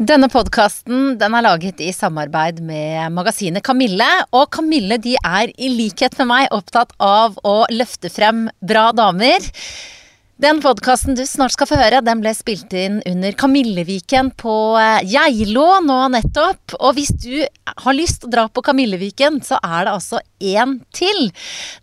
Denne podkasten den er laget i samarbeid med magasinet Kamille. Og Kamille er i likhet med meg opptatt av å løfte frem bra damer. Den podkasten du snart skal få høre, den ble spilt inn under Kamilleviken på eh, Geilo nå nettopp. Og hvis du har lyst til å dra på Kamilleviken, så er det altså én til.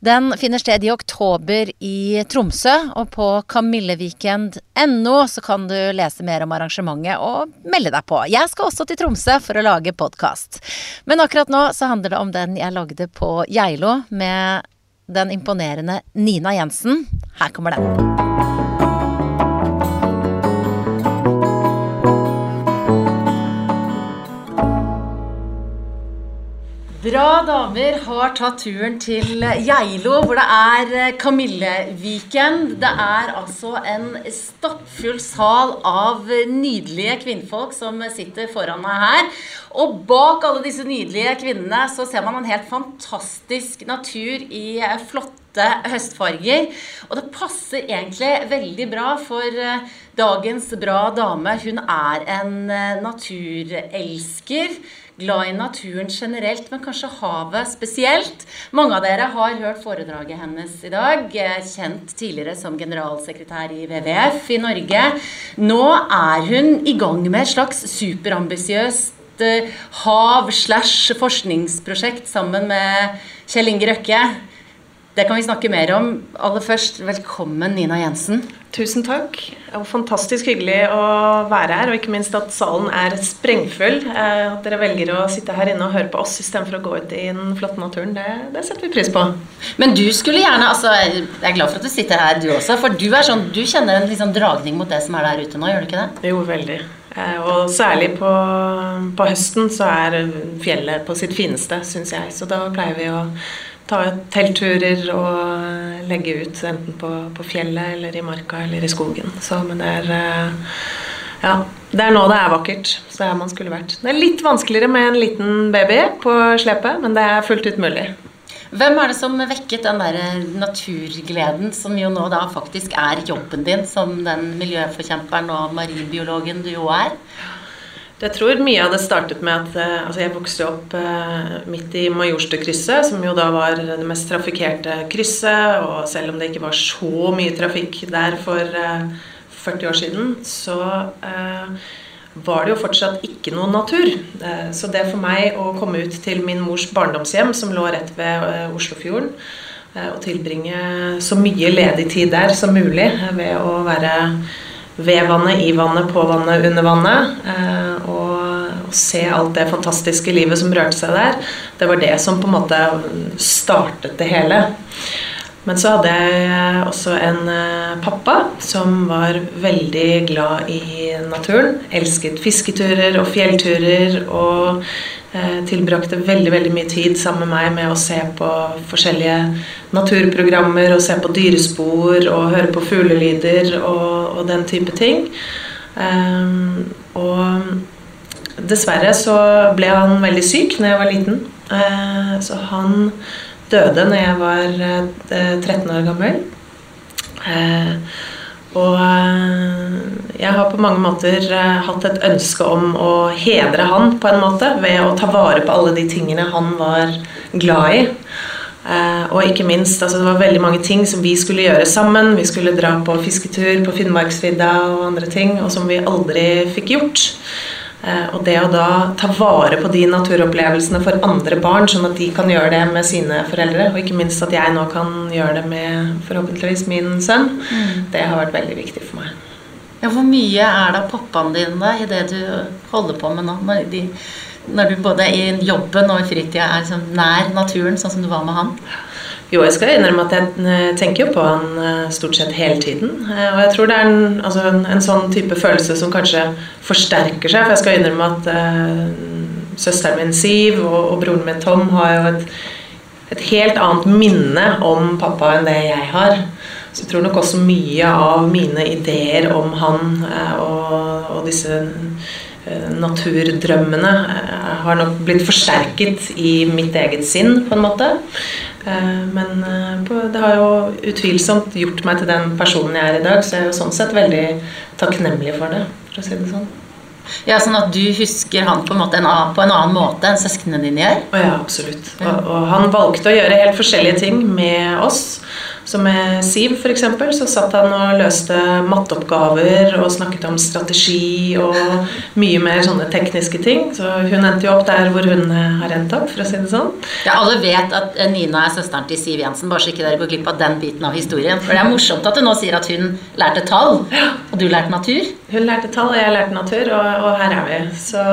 Den finner sted i oktober i Tromsø, og på kamilleviken.no så kan du lese mer om arrangementet og melde deg på. Jeg skal også til Tromsø for å lage podkast. Men akkurat nå så handler det om den jeg lagde på Geilo med den imponerende Nina Jensen. Her kommer den. Bra damer har tatt turen til Geilo, hvor det er eh, Kamilleviken. Det er altså en stappfull sal av nydelige kvinnfolk som sitter foran meg her. Og bak alle disse nydelige kvinnene så ser man en helt fantastisk natur i eh, flotte høstfarger. Og det passer egentlig veldig bra, for eh, dagens bra dame, hun er en naturelsker glad i naturen generelt, men kanskje havet spesielt. Mange av dere har hørt foredraget hennes i dag. Kjent tidligere som generalsekretær i WWF i Norge. Nå er hun i gang med et slags superambisiøst eh, hav- slash forskningsprosjekt sammen med Kjell Inge Røkke. Det kan vi snakke mer om. Aller først, velkommen Nina Jensen. Tusen takk. Det var fantastisk hyggelig å være her, og ikke minst at salen er sprengfull. Eh, at dere velger å sitte her inne og høre på oss istedenfor å gå ut i den flotte naturen, det, det, setter vi pris på. Men du skulle gjerne altså, Jeg er glad for at du sitter her, du også. For du, er sånn, du kjenner en liksom dragning mot det som er der ute nå, gjør du ikke det? Jo, veldig. Eh, og særlig på, på høsten så er fjellet på sitt fineste, syns jeg. Så da pleier vi å ta teltturer og legge ut enten på, på, fjellet eller i marka eller i skogen. Så, men det er eh, ja, det er nå det er vakkert. Så er man skulle vært. Det er litt vanskeligere med en liten baby på slepet, men det er fullt ut mulig. Hvem er det som vekket den der naturgleden, som jo nå da faktisk er jobben din som den miljøforkjemperen og marinbiologen du jo er? Jeg tror mye av det startet med at eh, altså jeg vokste opp eh, midt i Majorstukrysset, som jo da var det mest trafikkerte krysset. Og selv om det ikke var så mye trafikk der for 40 eh, år siden, så var det jo fortsatt ikke noe natur. Så det for meg å komme ut til min mors barndomshjem, som lå rett ved Oslofjorden, og tilbringe så mye ledig tid der som mulig ved å være ved vannet, i vannet, på vannet, under vannet. Eh, og, og, se alt det fantastiske livet som rørte seg der. Det var det som på en måte startet det hele. Men så hadde jeg også en eh, pappa som var veldig glad i naturen. Elsket fisketurer og fjellturer og Eh, tilbrakte veldig veldig mye tid sammen med meg med å se på forskjellige naturprogrammer og se på dyrespor og høre på fuglelyder og, og den type ting. Um, og dessverre så ble han veldig syk når jeg var liten. Så han døde når jeg var uh, 13 år gammel. Uh, og eh, jeg har på mange måter eh, hatt et ønske om å hedre han på en måte ved å ta vare på alle de tingene han var glad i. Eh, og ikke minst, altså det var veldig mange ting som vi skulle gjøre sammen. Vi skulle dra på fisketur på Finnmarksvidda og andre ting, og som vi aldri fikk gjort. Eh, og det å da ta vare på de naturopplevelsene for andre barn, sånn at de kan gjøre det med sine foreldre, og ikke minst at jeg nå kan gjøre det med forhåpentligvis min sønn, mm. det har vært veldig viktig for meg. Ja, Hvor mye er det av pappaen din da, i det du holder på med nå? Når, de, når du både i jobben og i fritida er liksom nær naturen, sånn som du var med han? Jo, jeg skal innrømme at jeg eh, tenker jo på han eh, stort sett hele tiden. Eh, og jeg tror det er en, altså en, en sånn type følelse som kanskje forsterker seg. For jeg skal innrømme at uh, søsteren min Siv og, og, broren min Tom har jo et, et, helt annet minne om pappa enn det jeg har. Så jeg tror nok også mye av mine ideer om han uh, og, og, disse naturdrømmene har nok blitt forsterket i mitt eget sinn, på en måte. Eh, men eh, det har jo utvilsomt gjort meg til den personen jeg er i dag, så jeg er jo sånn sett veldig takknemlig for det, for å si det sånn. Ja, Sånn at du husker han på en, måte en annen, på en annen måte enn søsknene dine gjør? Ja, absolutt. Og, og han valgte å gjøre helt forskjellige ting med oss. Så med Siv f.eks. så satt han og løste matteoppgaver og snakket om strategi og mye mer sånne tekniske ting. Så hun endte jo opp der hvor hun eh, har endt opp, for å si det sånn. Ja, Alle vet at eh, Nina er søsteren til Siv Jensen, bare så ikke dere går glipp av den biten av historien. For det er morsomt at du nå sier at hun lærte tall, og du lærte natur. Hun lærte tall, og jeg lærte natur, og, og her er vi. Så,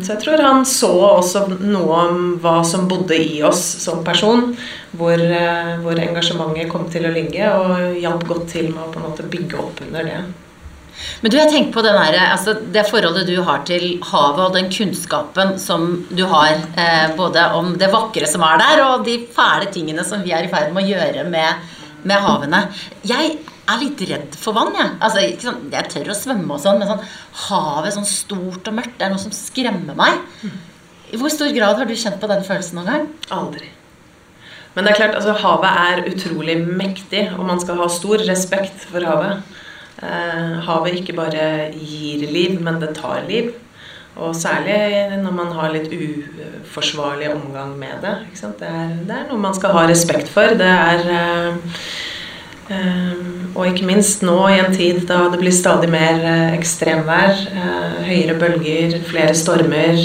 så jeg tror han så også noe om hva som bodde i oss som person hvor, eh, hvor, engasjementet kom til å ligge, og hjalp godt til med å på en måte bygge opp under det. Men du, jeg tenker på her, altså det forholdet du har til havet, og den kunnskapen som du har eh, både om det vakre som er der, og de fæle tingene som vi er i ferd med å gjøre med, med havene. Jeg er litt redd for vann, jeg. Altså, sånn, jeg tør å svømme og sånn, men sånn, havet sånn stort og mørkt, det er noe som skremmer meg. I hvor stor grad har du kjent på den følelsen noen gang? Aldri. Men det er klart, altså, havet er utrolig mektig, og man skal ha stor respekt for havet. Eh, havet ikke bare gir liv, men det tar liv. Og særlig når man har litt uforsvarlig omgang med det. Det, er, det, er, noe man skal ha respekt for. Det er eh, eh, Og ikke minst nå i en tid da det blir stadig mer eh, ekstremvær, eh, høyere bølger, flere stormer,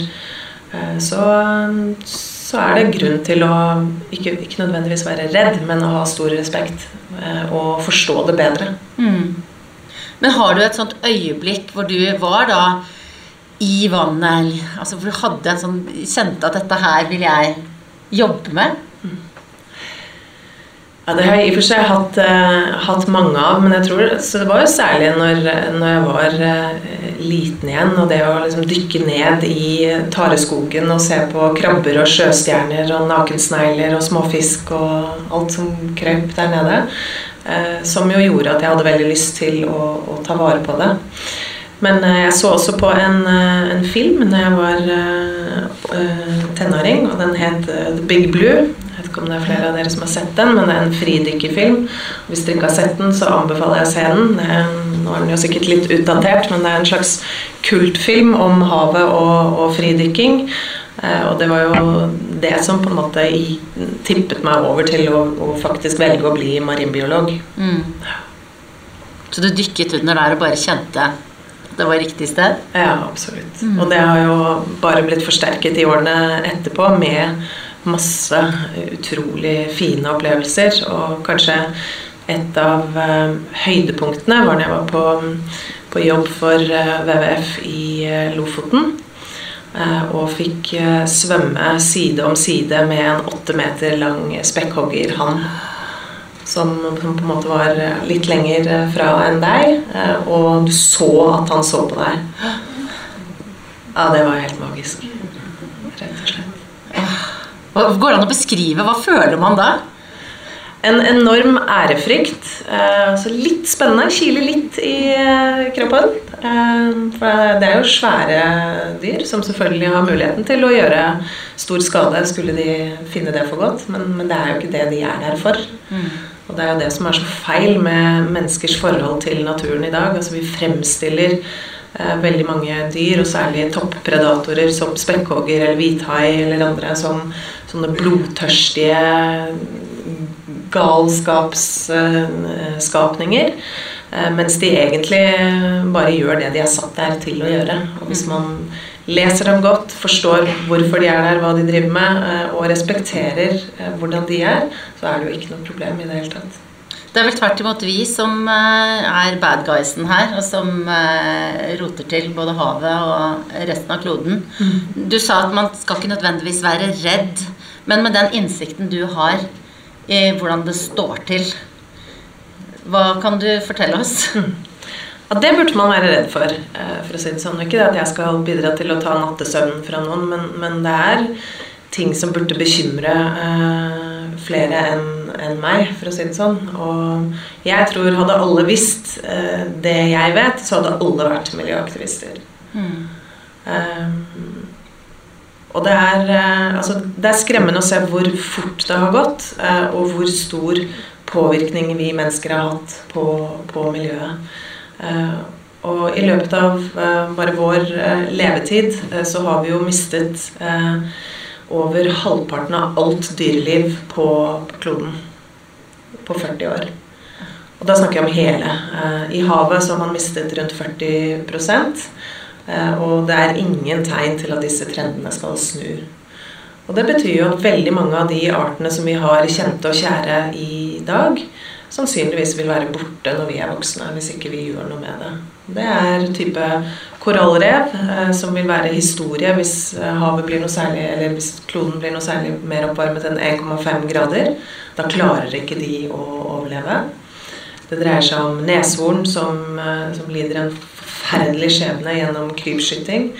eh, så så er det grunn til å ikke, ikke, nødvendigvis være redd, men å ha stor respekt eh, og forstå det bedre. Mm. Men har du et sånt øyeblikk hvor du var da i vannet, altså hvor du hadde en sånn Kjente at dette her vil jeg jobbe med? Ja, det har jeg i og for seg hatt, uh, hatt, mange av, men jeg tror Så det var jo særlig når, når jeg var uh, liten igjen, og det å liksom dykke ned i tareskogen og se på krabber og sjøstjerner og nakensnegler og småfisk og alt som krøp der nede, uh, som jo gjorde at jeg hadde veldig lyst til å, å ta vare på det. Men jeg så også på en, en film når jeg var tenåring, og den het The Big Blue vet ikke om det er flere av dere som har sett den, men det er en fridykkerfilm. Hvis dere ikke har sett den, så anbefaler jeg å se den. nå er den jo sikkert litt utdatert, men det er en slags kultfilm om havet og, og fridykking. Eh, og det var jo det som på en måte tippet meg over til å, å faktisk velge å bli marinbiolog. Mm. Så du dykket under der og bare kjente det var riktig sted? Ja, absolutt. Mm. Og det har jo bare blitt forsterket i årene etterpå med masse utrolig fine opplevelser. Og kanskje et av eh, høydepunktene var da jeg var på, på jobb for eh, WWF i eh, Lofoten. og fikk svømme side om side med en åtte meter lang spekkhoggerhann. Som, som, på en måte var litt lenger fra enn deg, og du så at han så på deg. Ja, det var helt magisk. Rett og slett. Går det an å beskrive? Hva føler man da? En enorm ærefrykt. Så altså litt spennende. Kiler litt i eh, kroppen. Eh, for det er jo svære dyr som selvfølgelig har muligheten til å gjøre stor skade, skulle de finne det for godt. Men, men det er jo ikke det de er der for. Mm. Og det er jo det som er så feil med menneskers forhold til naturen i dag. Altså vi fremstiller Eh, veldig mange dyr, og særlig toppredatorer som spekkhogger eller hvithai eller andre som sånne blodtørstige galskapsskapninger. Eh, mens de egentlig bare gjør det de er satt der til å gjøre. Og hvis man leser dem godt, forstår hvorfor de er der, hva de driver med, eh, og respekterer hvordan de er, så er det jo ikke noe problem i det hele tatt. Det er vel tvert imot vi som eh, er bad guysen her, og som eh, roter til både havet og resten av kloden. Mm. Du sa at man skal ikke nødvendigvis være redd, men med den innsikten du har i hvordan det står til, hva kan du fortelle oss? Ja, Det burde man være redd for. Eh, for å si det sånn. Ikke at jeg skal bidra til å ta nattesøvnen fra noen, men, men det er ting som burde bekymre flere enn en meg, for å si det sånn. Og jeg tror hadde alle visst uh, det jeg vet, så hadde alle vært miljøaktivister. Mm. Um, og det er, uh, altså, det er skremmende å se hvor fort det har gått, uh, og hvor stor påvirkning vi mennesker har hatt på, på miljøet. Og i løpet av bare vår levetid så har vi jo mistet over halvparten av alt dyreliv på, kloden på 40 år. Og da snakker jeg om hele. I havet så har man mistet rundt 40 og det er ingen tegn til at disse trendene skal snu. Og det betyr jo at veldig mange av de artene som vi har kjente og kjære i dag, sannsynligvis vil være borte når vi er voksne, hvis ikke vi gjør noe med det. Det er type korallrev, eh, som vil være historie hvis eh, havet blir noe særlig, eller hvis kloden blir noe særlig mer oppvarmet enn 1,5 grader. Da klarer ikke de å overleve. Det dreier seg om neshorn som, eh, som lider en forferdelig skjebne gjennom krypskyting.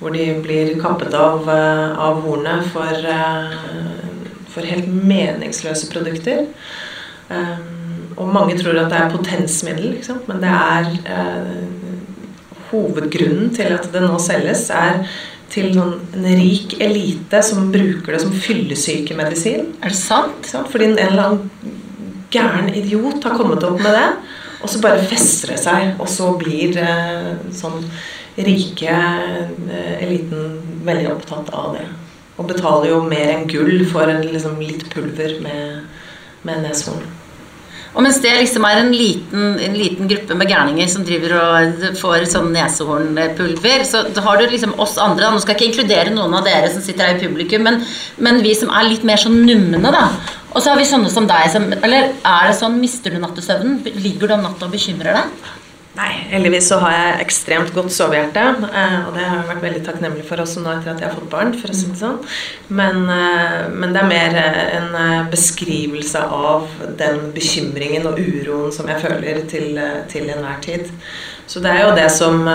Hvor de blir kappet av, av hornet for, for helt meningsløse produkter. Og mange tror at det er potensmiddel, men det er eh, Hovedgrunnen til at det nå selges, er til noen, en rik elite som bruker det som fyllesykemedisin. Er det sant? Fordi en eller annen gæren idiot har kommet opp med det, og så bare fester det seg, og så blir eh, sånn rike eh, eliten veldig opptatt av det. Og betaler jo mer enn gull for en, liksom, litt pulver med, med neshorn. Og mens det liksom er en liten, en liten gruppe med gærninger som driver og får sånn nesehornpulver, så har du liksom oss andre Nå skal jeg ikke inkludere noen av dere som sitter her i publikum, men, men vi som er litt mer sånn numne, da. Og så har vi sånne som deg som Eller er det sånn, mister du nattesøvnen? Ligger du om natta og bekymrer deg? Nei, heldigvis så har jeg ekstremt godt sovehjerte. Eh, og det har jeg vært veldig takknemlig for også nå etter at jeg har fått barn. for å si det sånn. Men, eh, men, det er mer eh, en beskrivelse av den bekymringen og uroen som jeg føler til, til enhver tid. Så det er jo det som,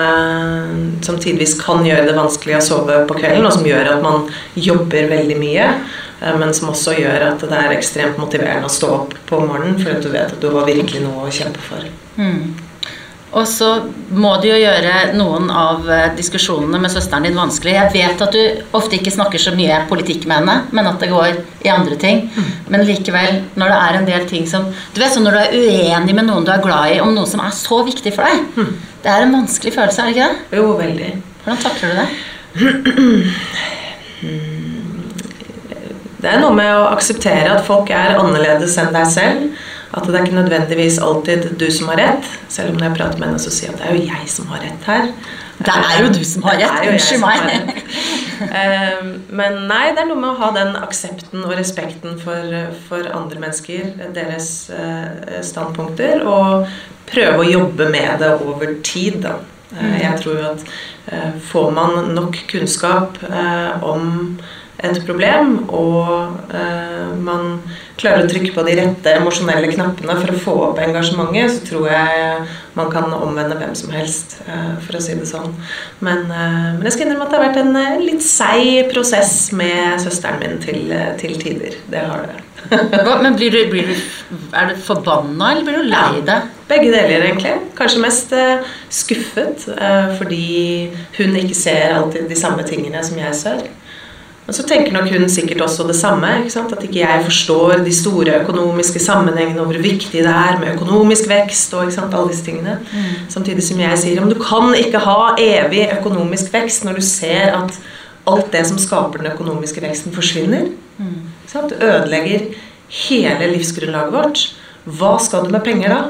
som tidvis kan gjøre det vanskelig å sove på kvelden, og som gjør at man jobber veldig mye. Men som også gjør at det er ekstremt motiverende å stå opp på morgenen, for du vet at du har virkelig noe å kjempe for. Mm. Og så må du jo gjøre noen av eh, diskusjonene med søsteren din vanskelig. Jeg vet at du ofte ikke snakker så mye politikk med henne, men at det går i andre ting. Mm. Men likevel, når det er en del ting som Du vet sånn når du er uenig med noen du er glad i, om noe som er så viktig for deg. Mm. Det er en vanskelig følelse, er det ikke det? Jo, veldig. Hvordan takler du det? Det er noe med å akseptere at folk er annerledes enn deg selv. At det er ikke nødvendigvis alltid du som har rett. Selv om når jeg prater med henne, så sier jeg at det er jo jeg som har rett her. Det er jo du som har rett. Unnskyld meg. Ehm, men nei, det er noe med å ha den aksepten og respekten for, for andre mennesker, deres eh, standpunkter, og prøve å jobbe med det over tid, da. Eh, mm. Jeg tror at eh, får man nok kunnskap om et problem, og man klarer å trykke på de rette emosjonelle knappene for å få opp engasjementet, så tror jeg man kan omvende hvem som helst, eh, for å si det sånn. Men, eh, men jeg skal innrømme at det har vært en eh, litt seig prosess med søsteren min til, til tider. Det har det. men blir du, blir du, er du forbanna, eller blir du lei deg? Begge deler, egentlig. Kanskje mest skuffet fordi hun ikke ser alltid de samme tingene som jeg ser. Men så tenker nok hun sikkert også det samme. At ikke jeg forstår de store økonomiske sammenhengene og hvor viktig det er med økonomisk vekst. og alle disse tingene. Mm. Samtidig som jeg sier at du kan ikke ha evig økonomisk vekst når du ser at alt det som skaper den økonomiske veksten, forsvinner. Mm. Du ødelegger hele livsgrunnlaget vårt. Hva skal du med penger da?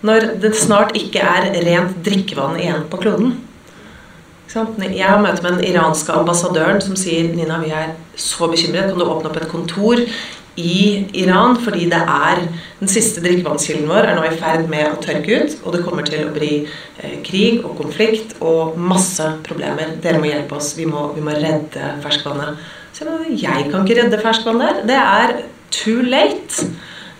Når det snart ikke er rent drikkevann igjen på kloden. Jeg har møte med den iranske ambassadøren som sier Nina, vi er så bekymret. Kan du åpne opp et kontor i Iran? Fordi det er den siste drikkevannskilden vår er nå i ferd med å tørke ut. Og det kommer til å bli eh, krig og konflikt og masse problemer. Dere må hjelpe oss. Vi må, vi må redde ferskvannet. Så jeg jeg kan ikke redde ferskvann der. Det er too late.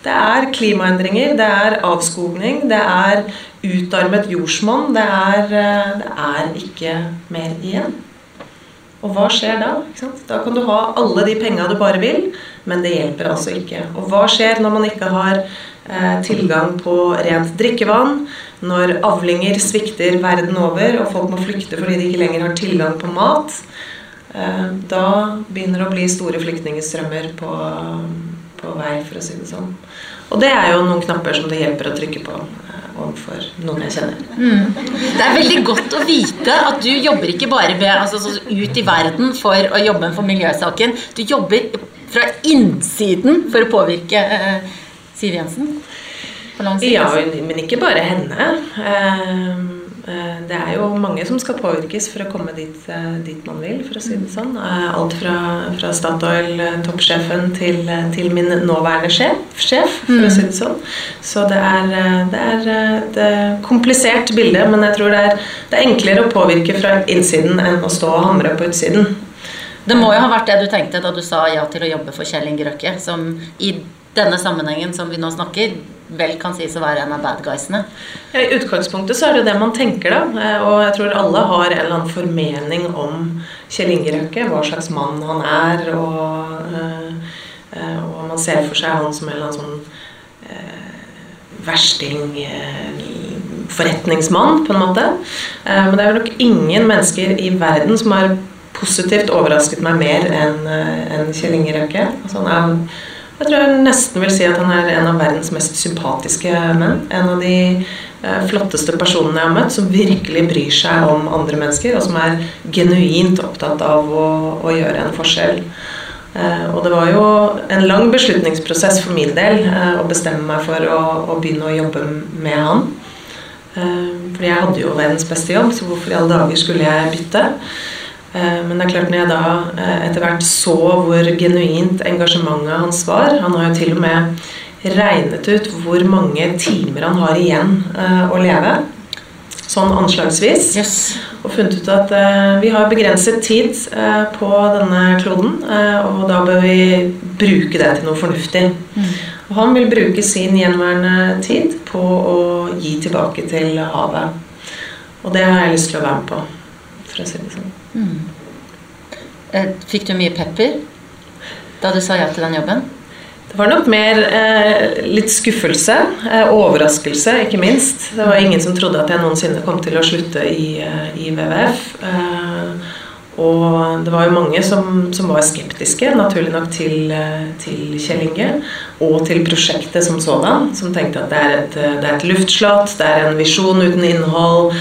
Det er klimaendringer, det er avskogning, det er utarmet jordsmonn. Det, eh, det, er ikke mer igjen. Og hva skjer da? Da kan du ha alle de penga du bare vil, men det hjelper altså ikke. Og hva skjer når man ikke har eh, tilgang på rent drikkevann? Når avlinger svikter verden over, og folk må flykte fordi de ikke lenger har tilgang på mat? Eh, da begynner det å bli store flyktningstrømmer på, på vei, for å si det sånn. Og det er jo noen knapper som det hjelper å trykke på. overfor noen jeg kjenner. Det er veldig godt å vite at du jobber ikke bare ved, altså, så ut i verden for å jobbe for miljøsaken. Du jobber fra innsiden for å påvirke eh, Siv Jensen. Ja, men ikke bare henne. Eh, eh, Det er jo mange som skal påvirkes for å komme dit, eh, dit man vil, for å si det sånn. Eh, Alt fra, fra Statoil-toppsjefen til, eh, til min nåværende sjef, sjef, for å si det sånn. Så det er, eh, det er eh, et komplisert bilde, men jeg tror det er, det er enklere å påvirke fra innsiden enn å stå og hamre på utsiden. Det må jo ha vært det du tenkte da du sa ja til å jobbe for Kjell Inge Røkke, som i denne sammenhengen som vi nå snakker, vel kan sies å være en av bad guysene. Ja, I utgangspunktet så er det det man tenker, da. Eh, Og jeg tror alle har en eller annen formening om Kjell Inge Røkke, hva slags mann han er, og, eh, eh, og man ser for seg han som en eller annen sånn versting, forretningsmann, på en måte. Men det er vel nok ingen mennesker i verden som har positivt overrasket meg mer enn Kjell Inge Røkke. Altså, han er jeg tror jeg nesten vil si at han er en av verdens mest sympatiske menn. En av de eh, flotteste personene jeg har møtt, som virkelig bryr seg om andre mennesker, og som er genuint opptatt av å, å gjøre en forskjell. Eh, og det var jo en lang beslutningsprosess for min del eh, å bestemme meg for å, å begynne å jobbe med han. Fordi jeg hadde jo verdens beste jobb, så hvorfor i alle dager skulle jeg bytte? Eh, Men det er klart når jeg da eh, etter hvert så hvor genuint engasjementet hans var Han har jo til og med regnet ut hvor mange timer han har igjen eh, å leve. Sånn anslagsvis. Yes. Og funnet ut at vi har begrenset tid på denne kloden, og da bør vi bruke det til noe fornuftig. Og han vil bruke sin gjenværende tid på å gi tilbake til havet. Og det har jeg lyst til å være med på, for å si det sånn. Eh, Fikk du mye pepper da du sa ja til den jobben? Det var nok mer eh, litt skuffelse. Eh, overraskelse, ikke minst. Det var ingen som trodde at jeg noensinne kom til å slutte i, eh, i WWF. Eh, og det var jo mange som, som var skeptiske, naturlig nok, til, eh, til Kjell Inge. Og til prosjektet som sådan. Som tenkte at det er et, det er et luftslott, det er en visjon uten innhold.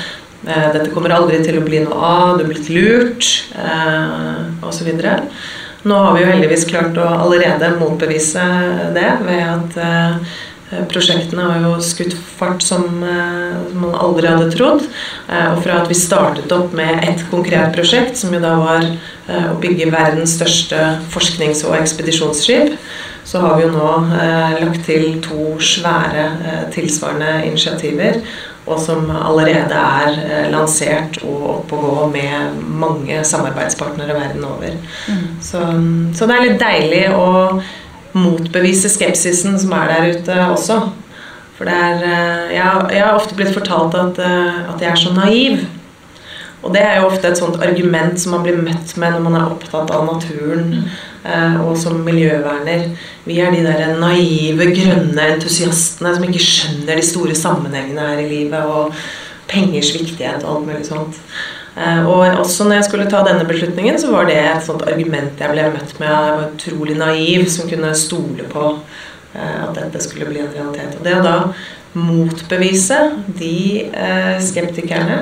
Eh, dette kommer aldri til å bli noe av, du er blitt lurt, eh, osv. Nå har vi jo heldigvis klart å allerede motbevise det ved at eh, prosjektene har jo skutt fart som, som man aldri hadde trodd. Og fra at vi startet opp med ett konkret prosjekt, som jo da var å bygge verdens største forsknings- og ekspedisjonsskip, så har vi jo nå lagt til to svære tilsvarende initiativer. Og som allerede er eh, lansert og oppe og gå med mange samarbeidspartnere verden over. Så, så det er litt deilig å motbevise skepsisen som er der ute også. For det er eh, Jeg, har- jeg har ofte blitt fortalt at, eh, at jeg er så naiv. Og det er jo ofte et sånt argument som man blir møtt med når man er opptatt av naturen. eh, Og som miljøverner. Vi er de der naive, grønne entusiastene som ikke skjønner de store sammenhengene her i livet. Og pengers viktighet og alt mulig sånt. Eh, Og også når jeg skulle ta denne beslutningen, så var det et sånt argument jeg ble møtt med. Jeg var utrolig naiv som kunne stole på eh, at dette skulle bli en realitet. Og det å da motbevise de eh, skeptikerne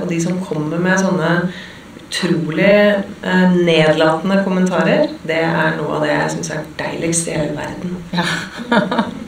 og de som kommer med sånne utrolig eh, nedlatende kommentarer, det er noe av det jeg syns er deiligst i hele verden. Ja.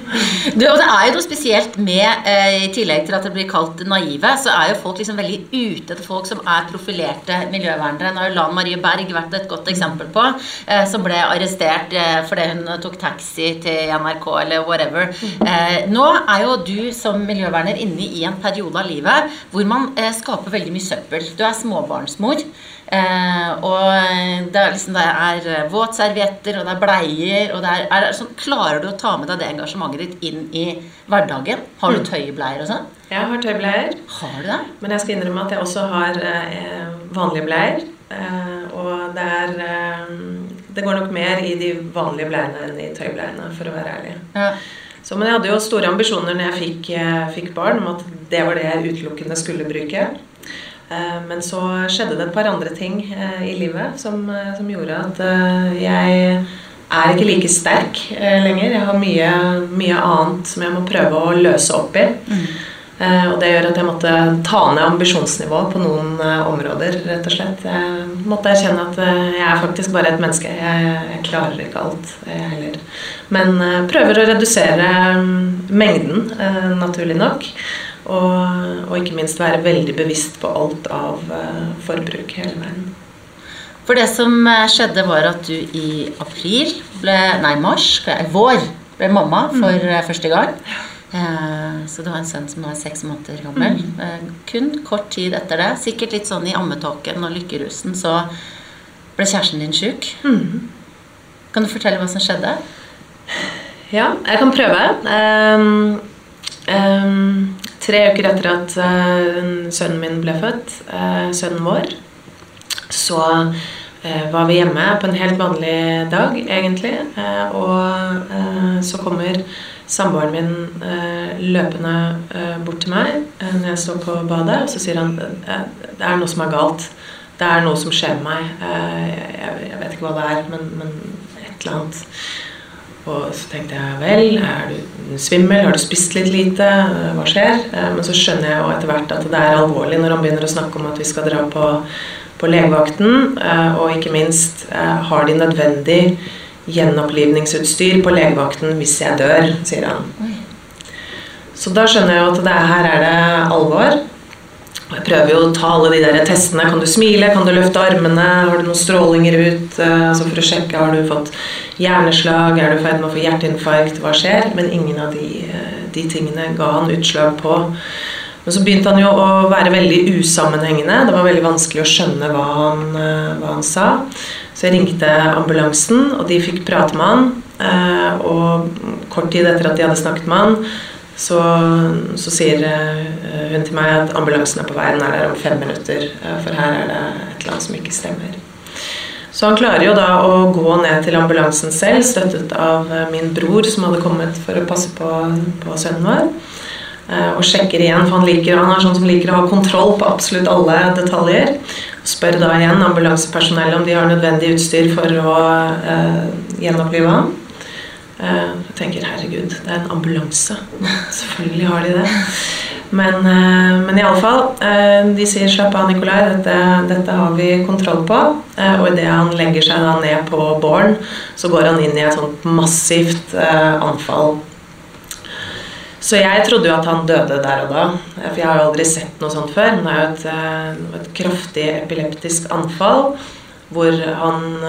Du, og det er jo noe spesielt med, eh, i tillegg til at det blir kalt naive, så er jo folk liksom veldig ute etter folk som er profilerte miljøvernere. Nå har jo Lan Marie Berg vært et godt eksempel på, eh, som ble arrestert eh, fordi hun tok taxi til NRK eller whatever. Eh, nå er jo du som miljøverner inne i en periode av livet hvor man eh, skaper veldig mye søppel. Du er småbarnsmor. Eh, og det er liksom det er eh, våtservietter, og det er bleier og det er, er sånn, Klarer du å ta med deg det engasjementet ditt inn i hverdagen? Har du tøybleier og sånn? Jeg har tøybleier, Har du det? men jeg skal innrømme at jeg også har eh, vanlige bleier. Eh, og det er eh, Det går nok mer i de vanlige bleiene enn i tøybleiene, for å være ærlig. Ja. Så, men jeg hadde jo store ambisjoner når jeg fikk, eh, fikk barn, om at det var det jeg utelukkende skulle bruke. Eh, Men så skjedde det et par andre ting eh, i livet som, eh, som gjorde at jeg er ikke like sterk lenger. Jeg har mye, mye annet som jeg må prøve å løse opp i. Eh, og det gjør at jeg måtte ta ned ambisjonsnivået på noen områder, rett og slett. Jeg måtte erkjenne at jeg er faktisk bare et menneske. Jeg, jeg klarer ikke alt, jeg heller. Men prøver å redusere mm, mengden, naturlig nok. Og, og ikke minst være veldig bevisst på alt av eh, forbruk hele veien. For det som eh, skjedde, var at du i april ble Nei, mars, vår, ble mamma for mm. første gang. Eh, Så du har en sønn som nå er seks måneder gammel. Eh, Kun kort tid etter det, sikkert litt sånn i ammetåken og lykkerusen, så ble kjæresten din sjuk. Kan du fortelle hva som skjedde? Ja, jeg kan prøve. Um, ehm, tre uker etter at eh, sønnen min ble født, eh, sønnen vår, så eh, var vi hjemme på en helt vanlig dag, egentlig. og så kommer samboeren min løpende bort til meg når jeg står på badet, og så sier han det er noe som er galt. Det er noe som skjer med meg. Jeg vet ikke hva det er, men, men et eller annet. Og så tenkte jeg vel, er du svimmel, har du spist litt lite, hva skjer? Eh, Men så skjønner jeg jo etter hvert at det er alvorlig når han begynner å snakke om at vi skal dra på, på legevakten, eh, og ikke minst eh, har de nødvendig gjenopplivningsutstyr på legevakten hvis jeg dør, sier han. Så da skjønner jeg jo at det er, her er det alvor. Og Jeg prøver jo å ta alle de der testene. Kan du smile? Kan du løfte armene? Har du noen strålinger ut? Eh, Altså for å sjekke har du fått hjerneslag? Er du i ferd med å få hjerteinfarkt? Hva skjer? Men ingen av de, eh, de tingene ga han utslag på. Men så begynte han jo å være veldig usammenhengende. Det var veldig vanskelig å skjønne hva han, eh, hva han sa. Så jeg ringte ambulansen, og de fikk prate med han. Og kort tid etter at de hadde snakket med han, så, så sier eh, hun til meg at ambulansen er på vei, den er der om fem minutter. eh, For her er det et eller annet som ikke stemmer. Så han klarer jo da å gå ned til ambulansen selv, støttet av eh, min bror som hadde kommet for å passe på, på sønnen vår. Eh, Og sjekker igjen, for han, liker, han er sånn som liker å ha kontroll på absolutt alle detaljer. Og spør da igjen ambulansepersonellet om de har nødvendig utstyr for å eh, gjenopplive ham. Eh, Jeg tenker herregud, det er en ambulanse. Selvfølgelig har de det. Men, eh, men iallfall, eh, de sier 'slapp av, Nikolai, dette, dette har vi kontroll på'. Eh, Og idet han legger seg da ned på båren, så går han inn i et sånt massivt anfall. Så jeg trodde jo at han døde der og da, for jeg har jo aldri sett noe sånt før. Det er jo et, et kraftig epileptisk anfall hvor han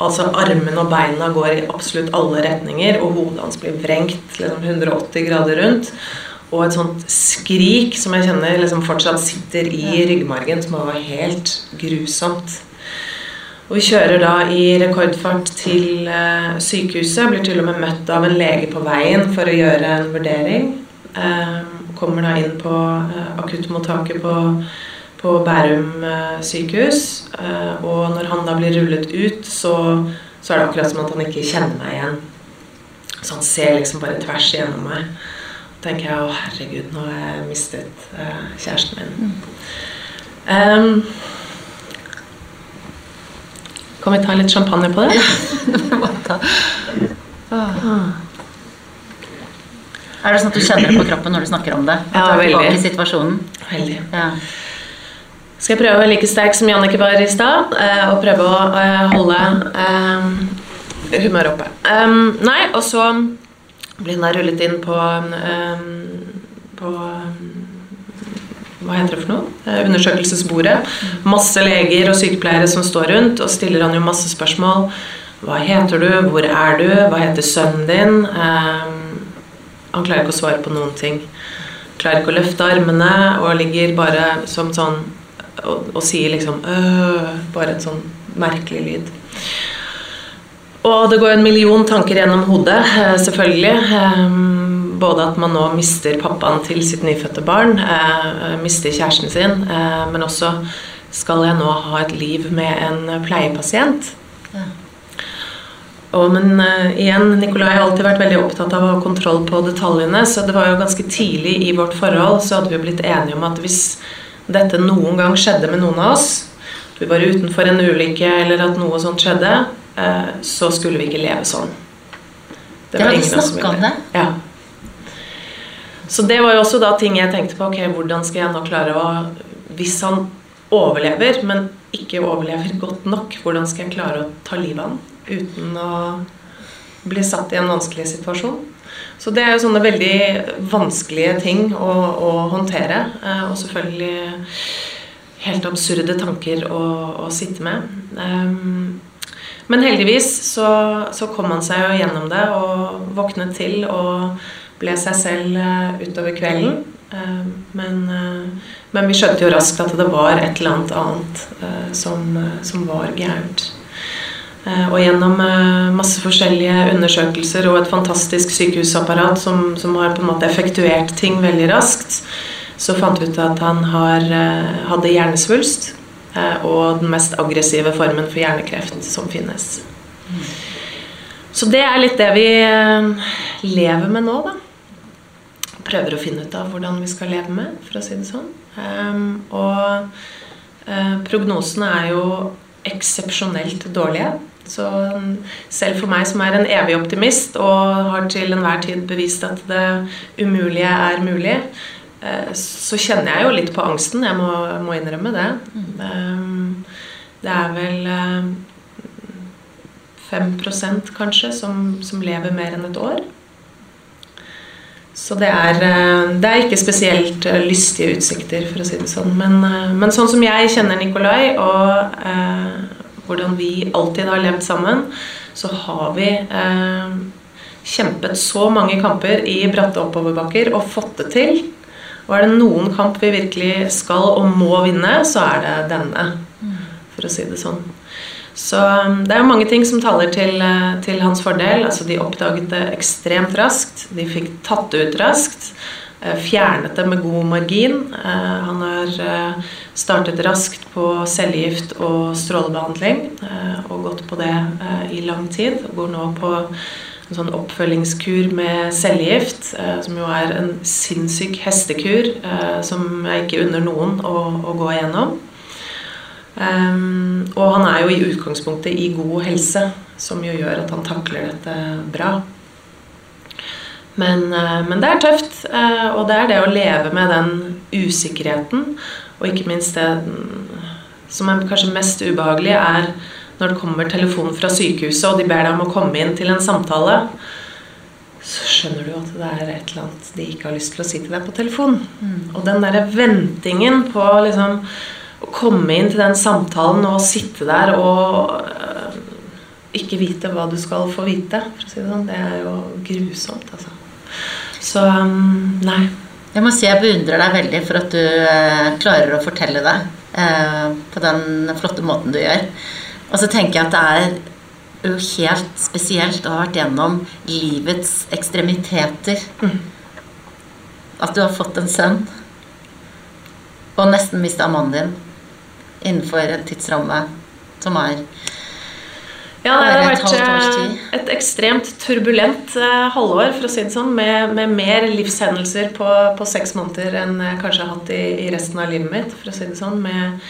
Altså armene og beina går i absolutt alle retninger, og hodet hans blir vrengt liksom 180 grader rundt. Og et sånt skrik som jeg kjenner liksom fortsatt sitter i ryggmargen, som var helt grusomt. Og vi kjører da i rekordfart til eh, sykehuset. Blir til og med møtt av en lege på veien for å gjøre en vurdering. Eh, kommer da inn på eh, akuttmottaket på, på Bærum eh, sykehus. Eh, og når han da blir rullet ut, så, så er det akkurat som at han ikke kjenner meg igjen. Så han ser liksom bare tvers igjennom meg. Tenker jeg å herregud, nå har jeg mistet uh, kjæresten min. Em, kan vi ta litt champagne på det? Er det sånn at du kjenner det på kroppen når du snakker om det? At Ja, du er veldig. i situasjonen? Veldig. Ja. Skal jeg prøve å være like sterk som Jannicke var i stad, eh, og prøve å eh, holde eh, humøret oppe. Um, nei, og så blir den da rullet inn på, um, på um, hva heter det for noe? Eh, Undersøkelsesbordet. Masse leger og sykepleiere som står rundt og stiller han jo masse spørsmål. Hva heter du? Hvor er du? Hva heter sønnen din? Um, han klarer ikke å svare på noen ting. Klarer ikke å løfte armene og ligger bare som sånn og, og sier liksom øh, Bare et sånn merkelig lyd. Og det går en million tanker gjennom hodet, eh, selvfølgelig. Eh, Både at man nå mister pappaen til sitt nyfødte barn, eh, mister kjæresten sin, men også skal jeg nå ha et liv med en pleiepasient? Ja. Og, men uh, igjen, Nikolai har alltid vært veldig opptatt av å ha kontroll på detaljene, så det var jo ganske tidlig i vårt forhold så hadde vi blitt enige om at hvis dette noen gang skjedde med noen av oss, at vi var utenfor en ulykke eller at noe sånt skjedde, så skulle vi ikke leve sånn. Det var ingen av oss som ville. det? Ja. Så det var jo også da ting jeg tenkte på. Ok, hvordan skal jeg nå klare å Hvis han overlever, men ikke overlever godt nok, hvordan skal jeg klare å ta livet av han uten å bli satt i en vanskelig situasjon? Så det er jo sånne veldig vanskelige ting å, å håndtere. Eh, og selvfølgelig helt absurde tanker å, å sitte med. Um, men heldigvis så, så, kom han seg jo gjennom det og våknet til og ble seg selv uh, utover kvelden. Uh, men, uh, men, vi skjønte jo raskt at det var et eller annet annet som, som, var gærent. og gjennom masse forskjellige undersøkelser og et fantastisk sykehusapparat som, som har på en måte effektuert ting veldig raskt, så fant vi ut at han har, eh, hadde hjernesvulst. Eh, og den mest aggressive formen for hjernekreft som finnes. Så det er litt det vi eh, lever med nå, da. Prøver å finne ut av hvordan vi skal leve med, for å si det sånn. Og prognosene er jo eksepsjonelt dårlige. Så selv for meg som er en evig optimist og har til enhver tid bevist at det umulige er mulig, Eh, så kjenner jeg jo litt på angsten. Jeg må, må innrømme det. Mm. Det er vel 5 eh, kanskje som, som, lever mer enn et år. Så det er, det er, ikke spesielt lystige utsikter, for å si det sånn. Men, men sånn som jeg kjenner Nikolai, og eh, hvordan vi alltid har levd sammen, så har vi eh, kjempet så mange kamper i bratte oppoverbakker og fått det til. Og er det noen kamp vi virkelig skal og må vinne, så er det denne. For å si det sånn. Så um, det er mange ting som taler til, uh, til, hans fordel. Altså De oppdaget det ekstremt raskt. De fikk tatt det ut raskt. Uh, fjernet det med god margin. Uh, han har startet raskt på cellegift og strålebehandling og gått på det i lang tid. Går nå på en sånn oppfølgingskur med cellegift, eh, som jo er en sinnssyk hestekur eh, som jeg ikke unner noen å, å gå igjennom. Um, og han er jo i utgangspunktet i god helse, som jo gjør at han takler dette bra. Men, uh, men, det er tøft, uh, og det er det å leve med den usikkerheten. Og ikke minst det som er kanskje mest ubehagelig, er når det kommer telefon fra sykehuset, og de ber deg om å komme inn til en samtale, så skjønner du at det er et eller annet de ikke har lyst til å si til deg på telefon. Mm. Og den derre ventingen på liksom å komme inn til den samtalen og sitte der og øh, ikke vite hva du skal få vite, for å si det sånn, det er jo grusomt, altså. Så um, nei. Jeg må si jeg beundrer deg veldig for at du øh, klarer å fortelle det øh, på den flotte måten du gjør. Og så tenker jeg at det er jo helt spesielt å ha vært gjennom livets ekstremiteter. Mm. At du har fått en sønn og nesten mista mannen din innenfor en tidsramme som er ja, det har vært eh, et ekstremt turbulent eh, halvår, for å si det sånn, med, med mer livshendelser på, på, seks måneder enn jeg kanskje har hatt i, i, resten av livet mitt. for å si det sånn, Med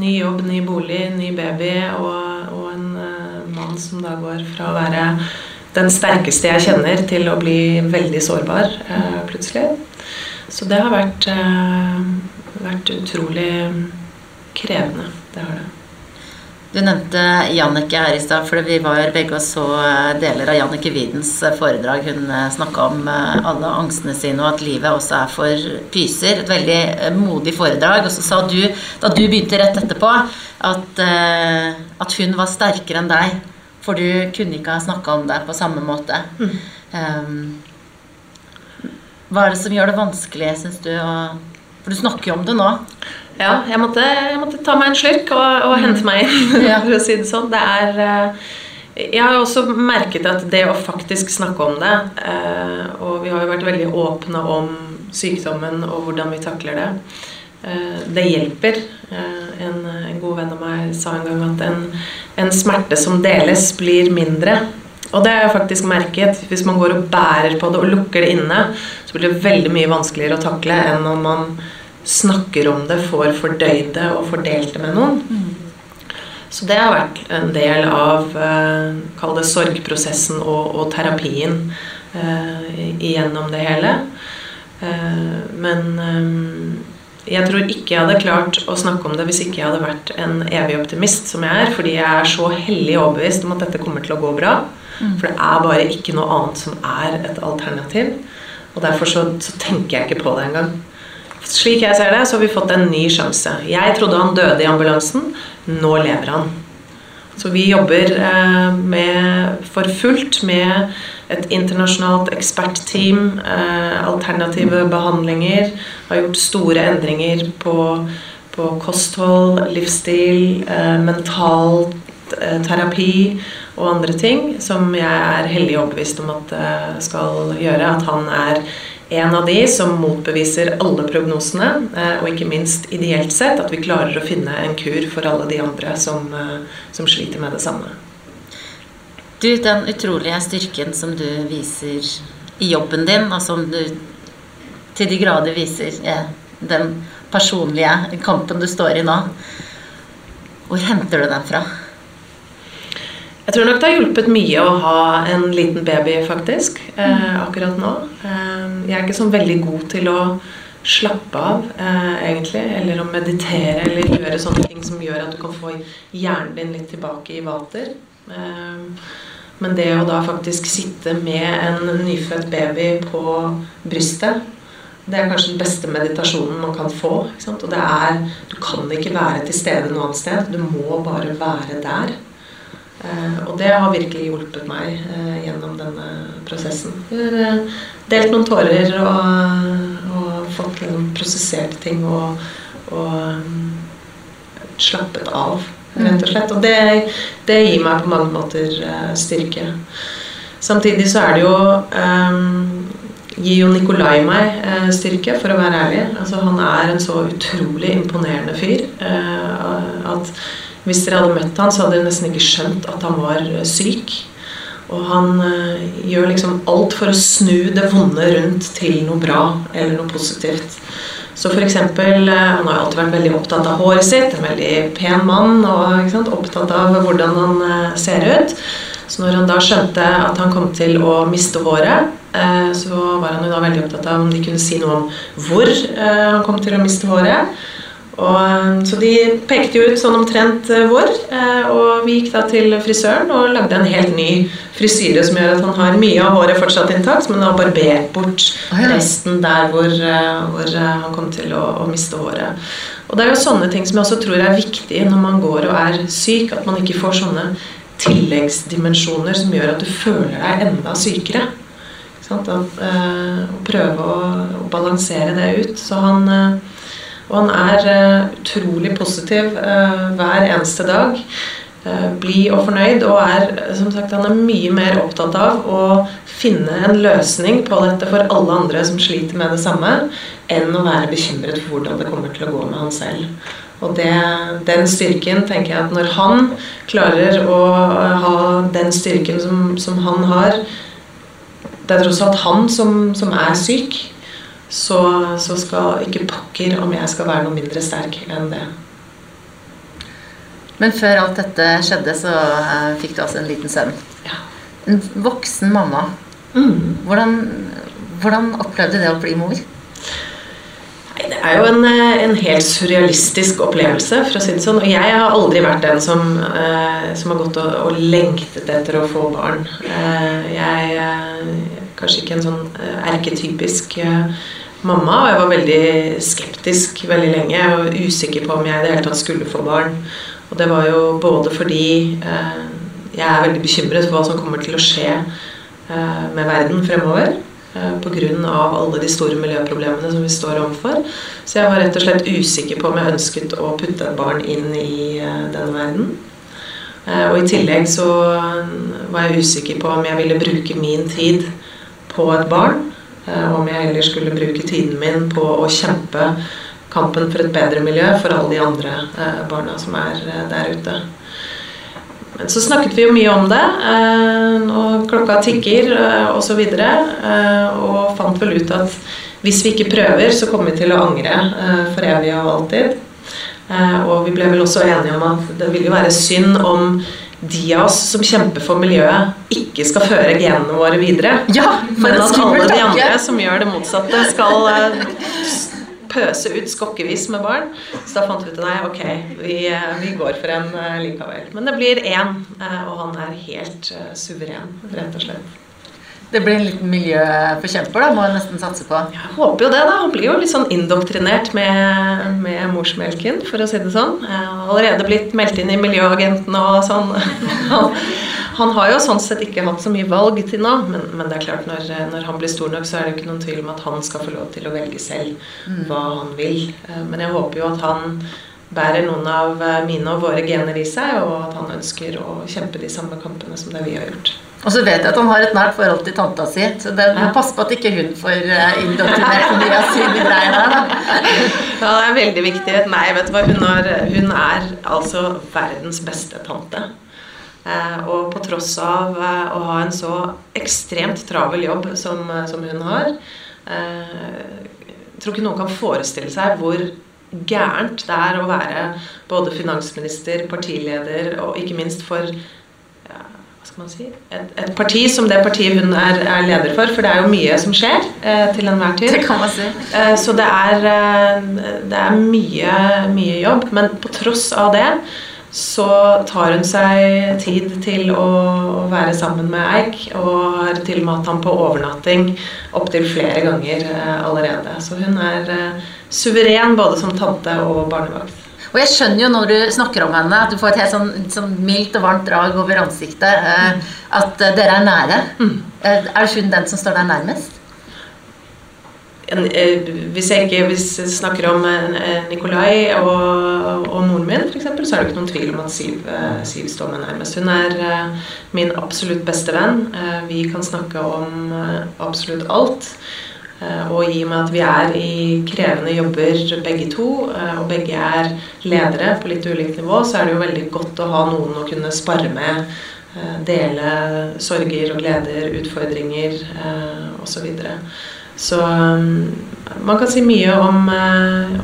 ny jobb, ny bolig, ny baby og, og en uh, mann som da går fra å være den sterkeste jeg kjenner, til å bli veldig sårbar uh, plutselig. Så det har vært, uh, vært utrolig krevende. Det har det. Du nevnte Jannicke her i stad, for vi var begge og så eh, deler av Jannicke Widens eh, foredrag. Hun eh, snakka om alle angstene sine, og at livet også er for pyser. Et veldig modig foredrag. Og så sa du, da du begynte rett etterpå, at, at hun var sterkere enn deg. For du kunne ikke ha snakka om det på samme måte. Mm. Um, hva er det som gjør det vanskelig, syns du? For du snakker jo om det nå. Ja, jeg måtte, jeg måtte, ta meg en slurk og, og hente meg inn, for å si det sånn. Det er eh, Jeg har også merket at det å faktisk snakke om det eh, Og vi har jo vært veldig åpne om sykdommen og hvordan vi takler det. Eh, det hjelper. En, en god venn av meg sa en gang at en, en smerte som deles, blir mindre. Og det har jeg faktisk merket. Hvis man går og bærer på det og lukker det inne, så blir det veldig mye vanskeligere å takle enn om man snakker om det, får fordøyd det og fordelt det med noen. Så det har vært en del av eh, kall det sorgprosessen og, og terapien eh, igjennom det hele. Men jeg tror ikke jeg hadde klart å snakke om det hvis ikke jeg hadde vært en evig optimist som jeg er. Fordi jeg er så hellig overbevist om at dette kommer til å gå bra. Mm. For det er bare ikke noe annet som er et alternativ. Og derfor så, så tenker jeg ikke på det engang. Slik jeg ser det, så har vi fått en ny sjanse. Jeg trodde han døde i ambulansen. Nå lever han. Så vi jobber eh, med, for fullt med et internasjonalt ekspertteam, eh, alternative behandlinger. Har gjort store endringer på, på kosthold, livsstil, eh, mental terapi og andre ting som jeg er heldig overbevist om at skal gjøre. At han er en av de som motbeviser alle prognosene, og ikke minst ideelt sett at vi klarer å finne en kur for alle de andre som, som sliter med det samme. Du, den utrolige styrken som du viser i jobben din, og som du til de grader viser i den personlige kampen du står i nå, hvor henter du den fra? Jeg tror nok det har hjulpet mye å ha en liten baby, faktisk, eh, akkurat nå. Eh, jeg er ikke sånn veldig god til å slappe av, eh, egentlig, eller å meditere eller gjøre sånne ting som gjør at du kan få hjernen din litt tilbake i vater. Eh, men det å da faktisk sitte med en nyfødt baby på brystet det er kanskje den beste meditasjonen man kan få. Og det er Du kan ikke være til stede noe annet sted. Du må bare være der. Eh, og det har virkelig hjulpet meg eh, gjennom denne prosessen. Jeg har eh, delt noen tårer og, og fått liksom prosessert ting og, og um, slappet av rett og slett. Og det, det, gir meg på mange måter styrke. Samtidig så er det jo um, Gir jo Nikolai meg eh, styrke, for å være ærlig. Altså, han er en så utrolig imponerende fyr eh, at hvis dere hadde møtt han, så hadde dere nesten ikke skjønt at han var syk. Og han gjør liksom alt for å snu det vonde rundt til noe bra eller noe positivt. Så f.eks. Eh, han har alltid vært veldig opptatt av håret sitt. En veldig pen mann og sant, opptatt av hvordan han eh, ser ut. Så når han da skjønte at han kom til å miste håret, eh, så var han jo da veldig opptatt av om de kunne si noe om hvor han kom til å miste håret. Og, eh, så de pekte jo ut sånn omtrent vår hvor. Eh, og vi gikk da til frisøren og lagde en helt ny frisyre som gjør at han har mye av håret fortsatt intakt, men har barbert bort resten der hvor, hvor han kom til å, å, miste håret. Og det er jo sånne ting som jeg også tror er viktig når man går og er syk, at man ikke får sånne tilleggsdimensjoner som gjør at du føler deg enda sykere. At, uh, prøve å, å, balansere det ut. Så han uh, og han er uh, utrolig positiv uh, hver eneste dag. Uh, blid og fornøyd. Og er, som sagt, han er mye mer opptatt av å finne en løsning på dette for alle andre som sliter med det samme, enn å være bekymret for hvordan det kommer til å gå med han selv. Og det, den styrken tenker jeg at når han klarer å ha den styrken som, som han har Det er tross alt han som, som er syk så, så skal ikke pakker om jeg skal være noe mindre sterk enn det. Men før alt dette skjedde, så uh, fikk du altså en liten sønn. Ja. En voksen mamma. Mm. Hvordan, hvordan, opplevde du det å bli mor? Det er jo en, eh, en, helt surrealistisk opplevelse, for å si det sånn. Og jeg har aldri vært den som, uh, som har gått og, og, lengtet etter å få barn. Uh, jeg er kanskje ikke en sånn erketypisk mamma, og jeg var veldig skeptisk veldig lenge og usikker på om jeg i det hele tatt skulle få barn. Og det var jo både fordi eh, jeg er veldig bekymret for hva som kommer til å skje eh, med verden fremover. Eh, Pga. alle de store miljøproblemene som vi står overfor. Så jeg var rett og slett usikker på om jeg ønsket å putte et barn inn i eh, denne verden. Eh, og i tillegg så var jeg usikker på om jeg ville bruke min tid på et barn. Eh, om jeg heller skulle bruke tiden min på å kjempe kampen for et bedre miljø for alle de andre eh, barna som er eh, der ute. Men så snakket vi jo mye om det, og klokka tikker osv. Og, så og fant vel ut at hvis vi ikke prøver, så kommer vi til å angre for evig og alltid. Og vi ble vel også enige om at det ville være synd om de av oss som kjemper for miljøet, ikke skal føre genene våre videre. Ja, men at alle de andre som gjør det motsatte, skal eh, pøse ut skokkevis med barn. Så da fant vi ut nei, ok, vi, eh, vi går for en uh, likevel. Men det blir én, og han er helt suveren, rett og slett. Det blir en liten miljøforkjemper, da, må jeg nesten satse på. Jeg håper jo det, da. Han blir jo litt sånn indoktrinert med, med morsmelken, for å si det sånn. Jeg har allerede blitt meldt inn i Miljøagenten og sånn. Han, han, har jo sånn sett ikke hatt så mye valg til nå, men, men det er klart når, når, han blir stor nok, så er det jo ikke noen tvil om at han skal få lov til å velge selv mm. hva han vil. Eh, men jeg håper jo at han bærer noen av mine og våre gener i seg, og at han ønsker å kjempe de samme kampene som det vi har gjort. Og så vet jeg at han har et nært forhold til tanta si, så det ja. passe på at ikke hun får uh, indoktrinert for mye av sine greier der. Da. Ja, det er veldig viktig. Nei, vet du hva, hun, har, hun er altså verdens beste tante. Eh, og på tross av eh, å ha en så ekstremt travel jobb som, som hun har eh, tror ikke noen kan forestille seg hvor gærent det er å være både finansminister, partileder og ikke minst for si, et, et, parti som det partiet hun er, er, leder for. For det er jo mye som skjer eh, til enhver tid. Det kan man si. Eh, så det er, eh, det er mye, mye jobb. Men på tross av det så tar hun seg tid til å, å være sammen med Eik, og har til og med hatt ham på overnatting opptil flere ganger eh, allerede. Så hun er eh, suveren både som tante og barnevakt. Og jeg skjønner jo når du snakker om henne, at du får et helt sånn, sånn mildt og varmt drag over ansiktet. Eh, at eh, dere er nære. Mm. Eh, er hun den som står deg nærmest? En, eh, hvis jeg ikke hvis jeg snakker om eh, Nikolai og, og moren min, f.eks., så er det ikke noen tvil om at Siv, Siv står meg nærmest. Hun er min absolutt beste venn. Vi kan snakke om absolutt alt. Eh, og i og med at vi er i krevende jobber begge to, eh, og begge er ledere på litt ulikt nivå, så er det jo veldig godt å ha noen å kunne spare med. Eh, dele sorger og gleder, utfordringer osv. Så, videre. så man kan si mye om,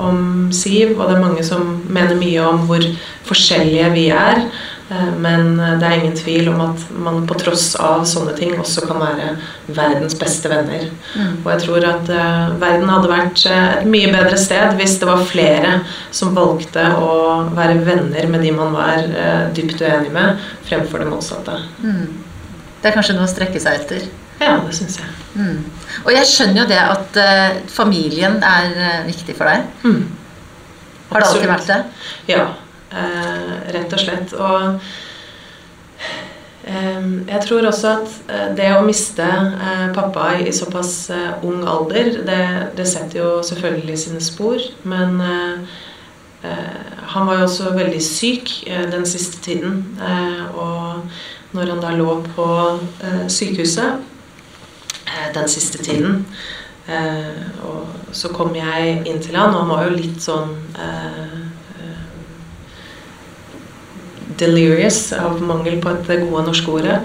om Siv, og det er mange som mener mye om hvor forskjellige vi er. Eh, men eh, det er ingen tvil om at man på tross av sånne ting også kan være verdens beste venner. Mm. Og jeg tror at uh, verden hadde vært et mye bedre sted hvis det var flere som valgte å være venner med de man var uh, dypt uenig med, fremfor det motsatte. Mm. Det er kanskje noe å strekke seg etter? Ja, det syns jeg. Mm. Og jeg skjønner jo det at uh, familien er viktig for deg. Mm. Har det alltid vært det? Ja. Eh, rett og slett. Og eh, jeg tror også at eh, det å miste pappa i såpass ung alder, det, det setter jo selvfølgelig sine spor. Men han var jo også veldig syk den siste tiden. Og når han da lå på sykehuset den siste tiden og så kom jeg inn til han, og han var jo litt sånn delirious av mangel på et gode norske ordet,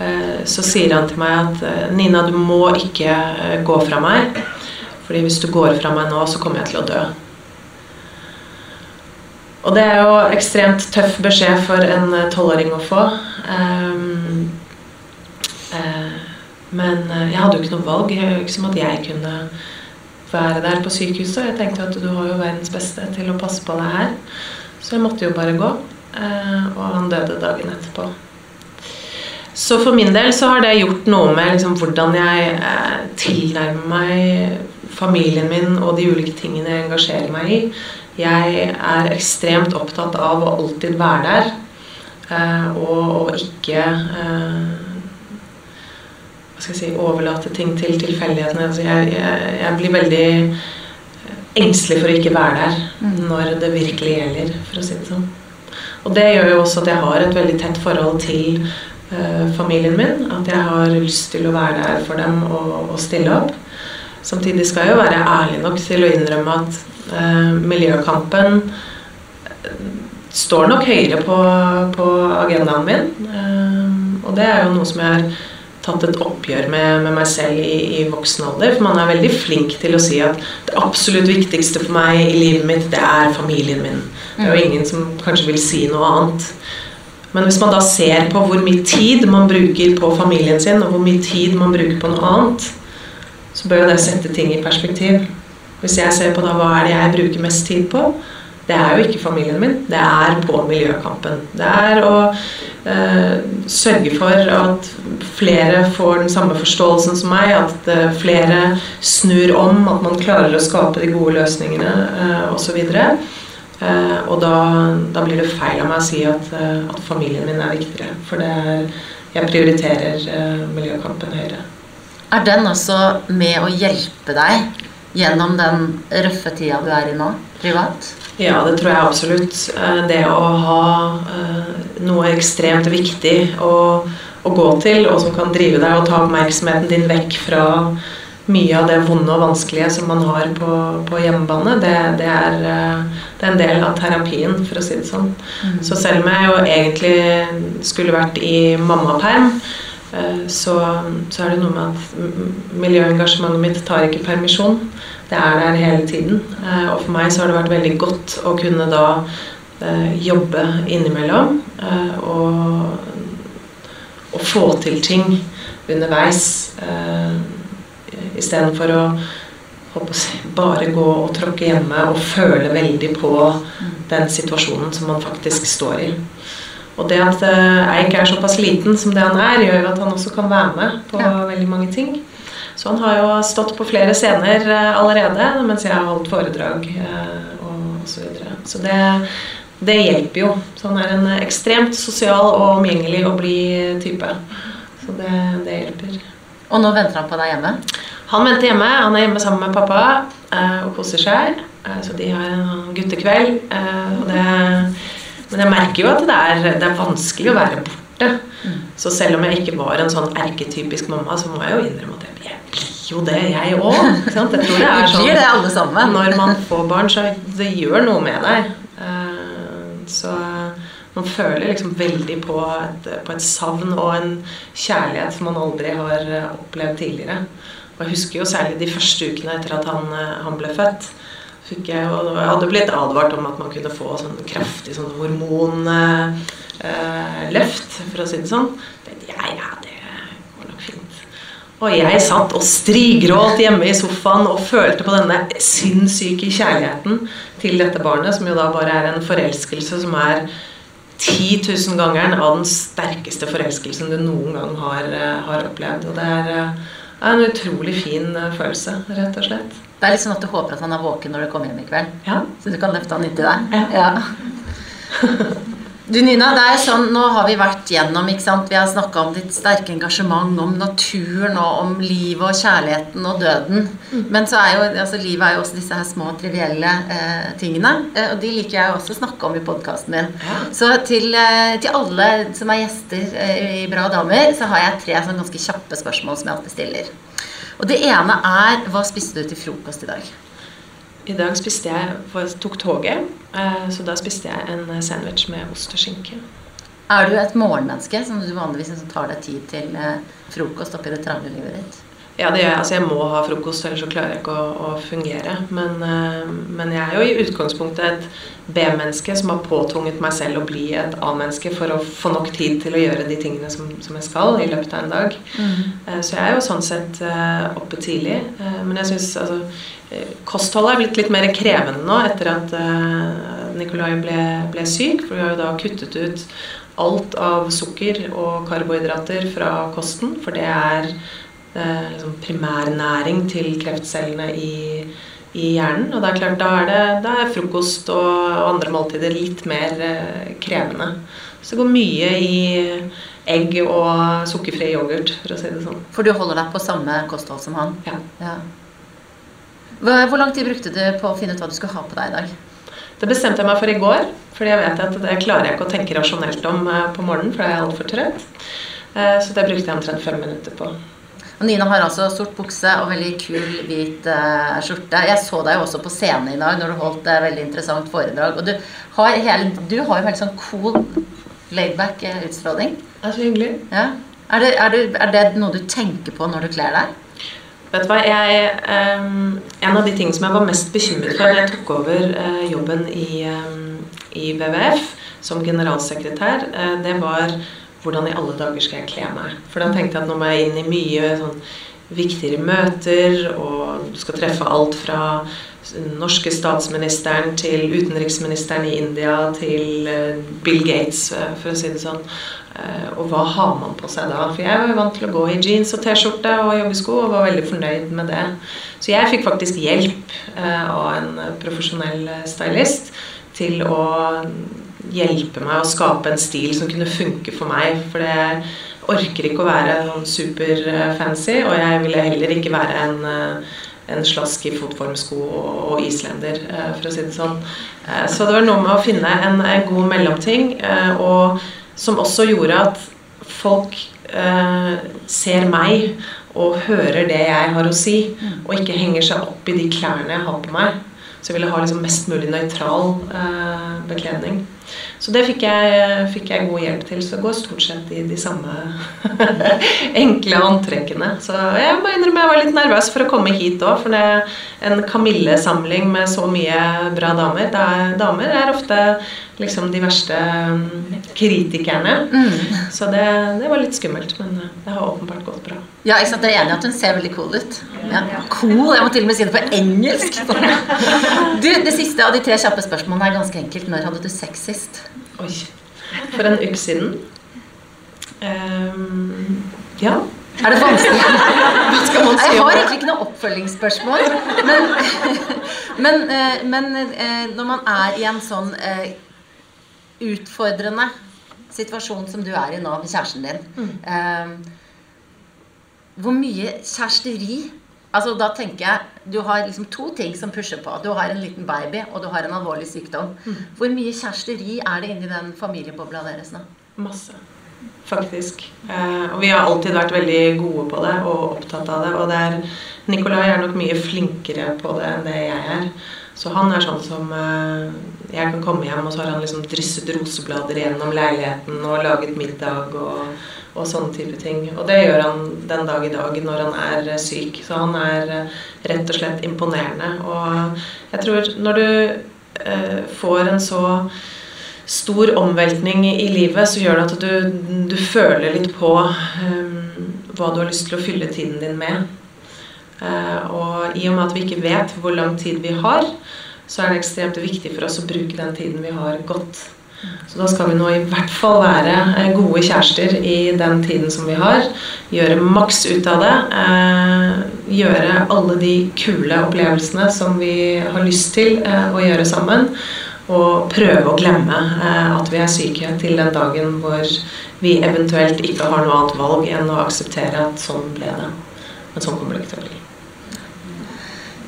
eh, så sier han til meg at eh, Nina, du må ikke eh, gå fra meg. Fordi hvis du går fra meg nå, så kommer jeg til å dø. Og det er jo ekstremt tøff beskjed for en tolvåring å få. Men jeg hadde jo ikke noe valg. Det er ikke som at jeg kunne være der på sykehuset. Jeg tenkte at du har jo verdens beste til å passe på deg her. Så jeg måtte jo bare gå. Eh, og han døde dagen etterpå. Så for min del så har det gjort noe med liksom hvordan jeg eh, tilnærmer meg familien min og de ulike tingene jeg engasjerer meg i. Jeg er ekstremt opptatt av å alltid være der. Eh, og, og, ikke hva skal jeg si, overlate ting til tilfeldighetene. Altså jeg, jeg, jeg, blir veldig engstelig for å ikke være der mm. når det virkelig gjelder, for å si det sånn. Og det gjør jo også at jeg har et veldig tett forhold til uh, familien min. At jeg har lyst til å være der for dem og, og stille opp. Samtidig skal jeg jo være ærlig nok til å innrømme at uh, miljøkampen eh, står nok høyere på, på agendaen min. Uh, og det er jo noe som jeg har tatt et oppgjør med, med meg selv i, i, voksen alder. For man er veldig flink til å si at det absolutt viktigste for meg i livet mitt, det er familien min. Det er jo ingen som kanskje vil si noe annet. Men hvis man da ser på hvor mye tid man bruker på familien sin, og hvor mye tid man bruker på noe annet, så bør det sette ting i perspektiv. Hvis jeg ser på da hva er det jeg bruker mest tid på, det er jo ikke familien min. Det er på miljøkampen. Det er å eh, sørge for at flere får den samme forståelsen som meg, at eh, flere snur om, at man klarer å skape de gode løsningene eh, osv. Eh, og da, da, blir det feil av meg å si at, eh, at familien min er viktigere. For er, jeg prioriterer eh, miljøkampen høyere. Er den også med å hjelpe deg gjennom den røffe tida du er i nå, privat? Ja, det tror jeg absolutt. Eh, det å ha eh, noe ekstremt viktig å, å, gå til, og som kan drive deg og ta oppmerksomheten din vekk fra mye av det vonde og vanskelige som man har på, på hjemmebane, det, det, er, eh, det, er, en del av terapien, for å si det sånn. Mm. Så selv om jeg jo egentlig skulle vært i mammaperm, så, så er det noe med at miljøengasjementet mitt tar ikke permisjon det er der hele tiden. Eh, og for meg så har det vært veldig godt å kunne da eh, jobbe innimellom eh, og, og få til ting underveis istedenfor å bare gå og tråkke hjemme og føle veldig på den situasjonen som man faktisk står i. Og det at Eik er såpass liten som det han er, gjør at han også kan være med på ja. veldig mange ting. Så han har jo stått på flere scener eh, allerede mens jeg har holdt foredrag eh, og så videre. Så det, det hjelper jo. Så han er en ekstremt sosial og omgjengelig og blid type. Så det, det, hjelper. Og nå venter han på deg hjemme? Han venter hjemme. Han er hjemme sammen med pappa eh, og koser seg. Så de har en guttekveld. Og Det, men jeg merker jo at det er, det er vanskelig å være borte. Mm. Så selv om jeg ikke var en sånn erketypisk mamma, så må jeg jo innrømme at jeg blir jo det, jeg òg. Jeg tror det er sånn. Når man får barn, så det gjør noe med deg. Eh, så man føler liksom veldig på et, på et savn og en kjærlighet som man aldri har opplevd tidligere. Og jeg husker jo særlig de første ukene etter at han, han ble født. Fikk jeg, og jeg hadde blitt advart om at man kunne få sånn kraftig sånn hormonløft, eh, for å si det sånn. Ja, ja, det går nok fint. og jeg satt og strigråt hjemme i sofaen og følte på denne sinnssyke kjærligheten til dette barnet, som jo da bare er en forelskelse som er 10 000 gangeren av den sterkeste forelskelsen du noen gang har, eh, har opplevd. Og det er, eh, er, en utrolig fin eh, følelse, rett og slett. Det er litt sånn at du håper at han er våken når du kommer hjem i kveld? Ja. Så du kan løfte han inntil deg? Ja. ja. Du Nina, det er sånn, Nå har vi vært gjennom ikke sant? Vi har snakka om ditt sterke engasjement, om naturen og om livet og kjærligheten og døden. Mm. Men så er jo, altså, livet er jo også disse her små, trivielle eh, tingene. Eh, og de liker jeg også å snakke om i podkasten min. Ja. Så til, eh, til, alle som er gjester eh, i Bra damer, så har jeg tre sånn, ganske kjappe spørsmål som jeg alltid stiller. Og det ene er hva spiste du til frokost i dag? I dag spiste jeg, for jeg tok toget, eh, så da spiste jeg en sandwich med ost og skinke. Er du et morgenmenneske som du vanligvis tar deg tid til eh, frokost oppi det travle livet ditt? Ja, det gjør jeg. Altså, jeg må ha frokost, ellers så klarer jeg ikke å, å fungere. Men, uh, men, jeg er jo i utgangspunktet et B-menneske som har påtvunget meg selv å bli et A-menneske for å få nok tid til å gjøre de tingene som, som jeg skal i løpet av en dag. Mm. Uh, så jeg er jo sånn sett uh, oppe tidlig. men jeg syns altså Kostholdet er blitt litt mer krevende nå etter at Nikolai ble, ble syk. For vi har jo da kuttet ut alt av sukker og karbohydrater fra kosten. For det er eh, liksom primærnæring til kreftcellene i, i, hjernen. Og det er klart, da er, det, da er frokost og andre måltider litt mer eh, krevende. Så det går mye i egg og sukkerfri yoghurt, for å si det sånn. For du holder deg på samme kosthold som han? Ja. ja. Hvor lang tid brukte du på å finne ut hva du skulle ha på deg i dag? Det bestemte jeg meg for i går, fordi jeg vet at det klarer jeg ikke å tenke rasjonelt om eh, på morgenen, for da er jeg altfor trøtt. Eh, så det brukte jeg omtrent fem minutter på. Og Nina har altså sort bukse og veldig kul hvit uh, skjorte. Jeg så deg jo også på scenen i dag når du holdt et veldig interessant foredrag. Og du har, hele, du har jo veldig sånn cool, laidback uh, utstråling. Det er så hyggelig. Ja. Er, det, er, det, er, det, noe du tenker på når du kler deg? Vet du hva, jeg, um, En av de tingene som jeg var mest bekymret for da jeg tok over uh, jobben i, um, i WWF, som generalsekretær, uh, det var hvordan i alle dager skal jeg kle meg? For da tenkte jeg at nå må jeg inn i mye sånn viktigere møter, og du skal treffe alt fra norske statsministeren til utenriksministeren i India til eh, Bill Gates, eh, for å si det sånn. Eh, og hva har man på seg da? For jeg var vant til å gå i jeans og T-skjorte og joggesko og var veldig fornøyd med det. Så jeg fikk faktisk hjelp av en profesjonell stylist til å hjelpe meg å skape en stil som kunne funke for meg. For jeg orker ikke å være sånn superfancy, og jeg ville heller ikke være en en slask i fotformsko og, islender, eh, for å si det sånn. Eh, så det var noe med å finne en, god mellomting, eh, og som også gjorde at folk ser meg og hører det jeg har å si, og ikke henger seg opp i de klærne jeg har på meg. Så jeg ville ha liksom mest mulig nøytral bekledning. Så det fikk jeg, fikk jeg, god hjelp til. Så det går stort sett i de samme enkle antrekkene. Så jeg må innrømme jeg var litt nervøs for å komme hit òg, for det er en Kamille-samling med så mye bra damer. Da, damer er ofte liksom de verste mm, kritikerne. Mm. Så det, det, var litt skummelt, men eh, det har åpenbart gått bra. Ja, ikke sant? Jeg er enig i at hun ser veldig cool ut. Ja. Cool! Jeg må til og med si det på engelsk. Du, Det siste av de tre kjappe spørsmålene er ganske enkelt. Når hadde du sex sist? Oi. For en uke siden. Um, ja. Er det vanskelig? Hva skal man si? Jeg har egentlig ikke noe oppfølgingsspørsmål. Men, men, eh, men, eh, når man er i en sånn utfordrende situasjon som du er i nå med kjæresten din mm. Hvor mye kjæresteri Altså Da tenker jeg Du har liksom to ting som pusher på. Du har en liten baby, og du har en alvorlig sykdom. Mm. Hvor mye kjæresteri er det inni den familiebobla deres nå? Masse. Faktisk. Eh, og vi har alltid vært veldig gode på det og opptatt av det. Og det er, Nikolai er nok mye flinkere på det enn det jeg er. Så han er sånn som eh, Jeg kan komme hjem, og så har han liksom drysset roseblader gjennom leiligheten og laget middag og og sånne type ting. Og det gjør han den dag i dag når han er eh, syk. Så han er eh, rett og slett imponerende. Og jeg tror når du eh, får en så stor omveltning i livet, så gjør det at du, du føler litt på um, hva du har lyst til å fylle tiden din med. Uh, og i og med at vi ikke vet hvor lang tid vi har, så er det ekstremt viktig for oss å bruke den tiden vi har, godt. Så da skal vi nå i hvert fall være eh, gode kjærester i den tiden som vi har. Gjøre maks ut av det. Eh, gjøre alle de kule opplevelsene som vi har lyst til eh, å gjøre sammen. Og prøve å glemme at vi er syke til den dagen hvor vi eventuelt ikke har noe annet valg enn å akseptere at sånn ble det. Men sånn kommer det ikke til å bli.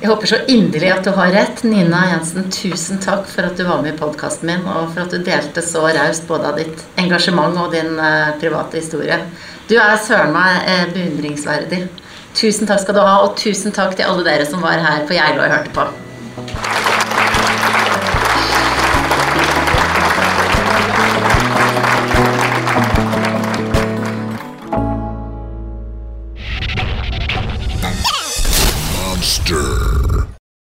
Jeg håper så inderlig at du har rett. Nina Jensen, tusen takk for at du var med i podkasten min, og for at du delte så raust både av ditt engasjement og din uh, private historie. Du er søren meg uh, beundringsverdig. Tusen takk skal du ha, og tusen takk til alle dere som var her på Geilo og hørte på.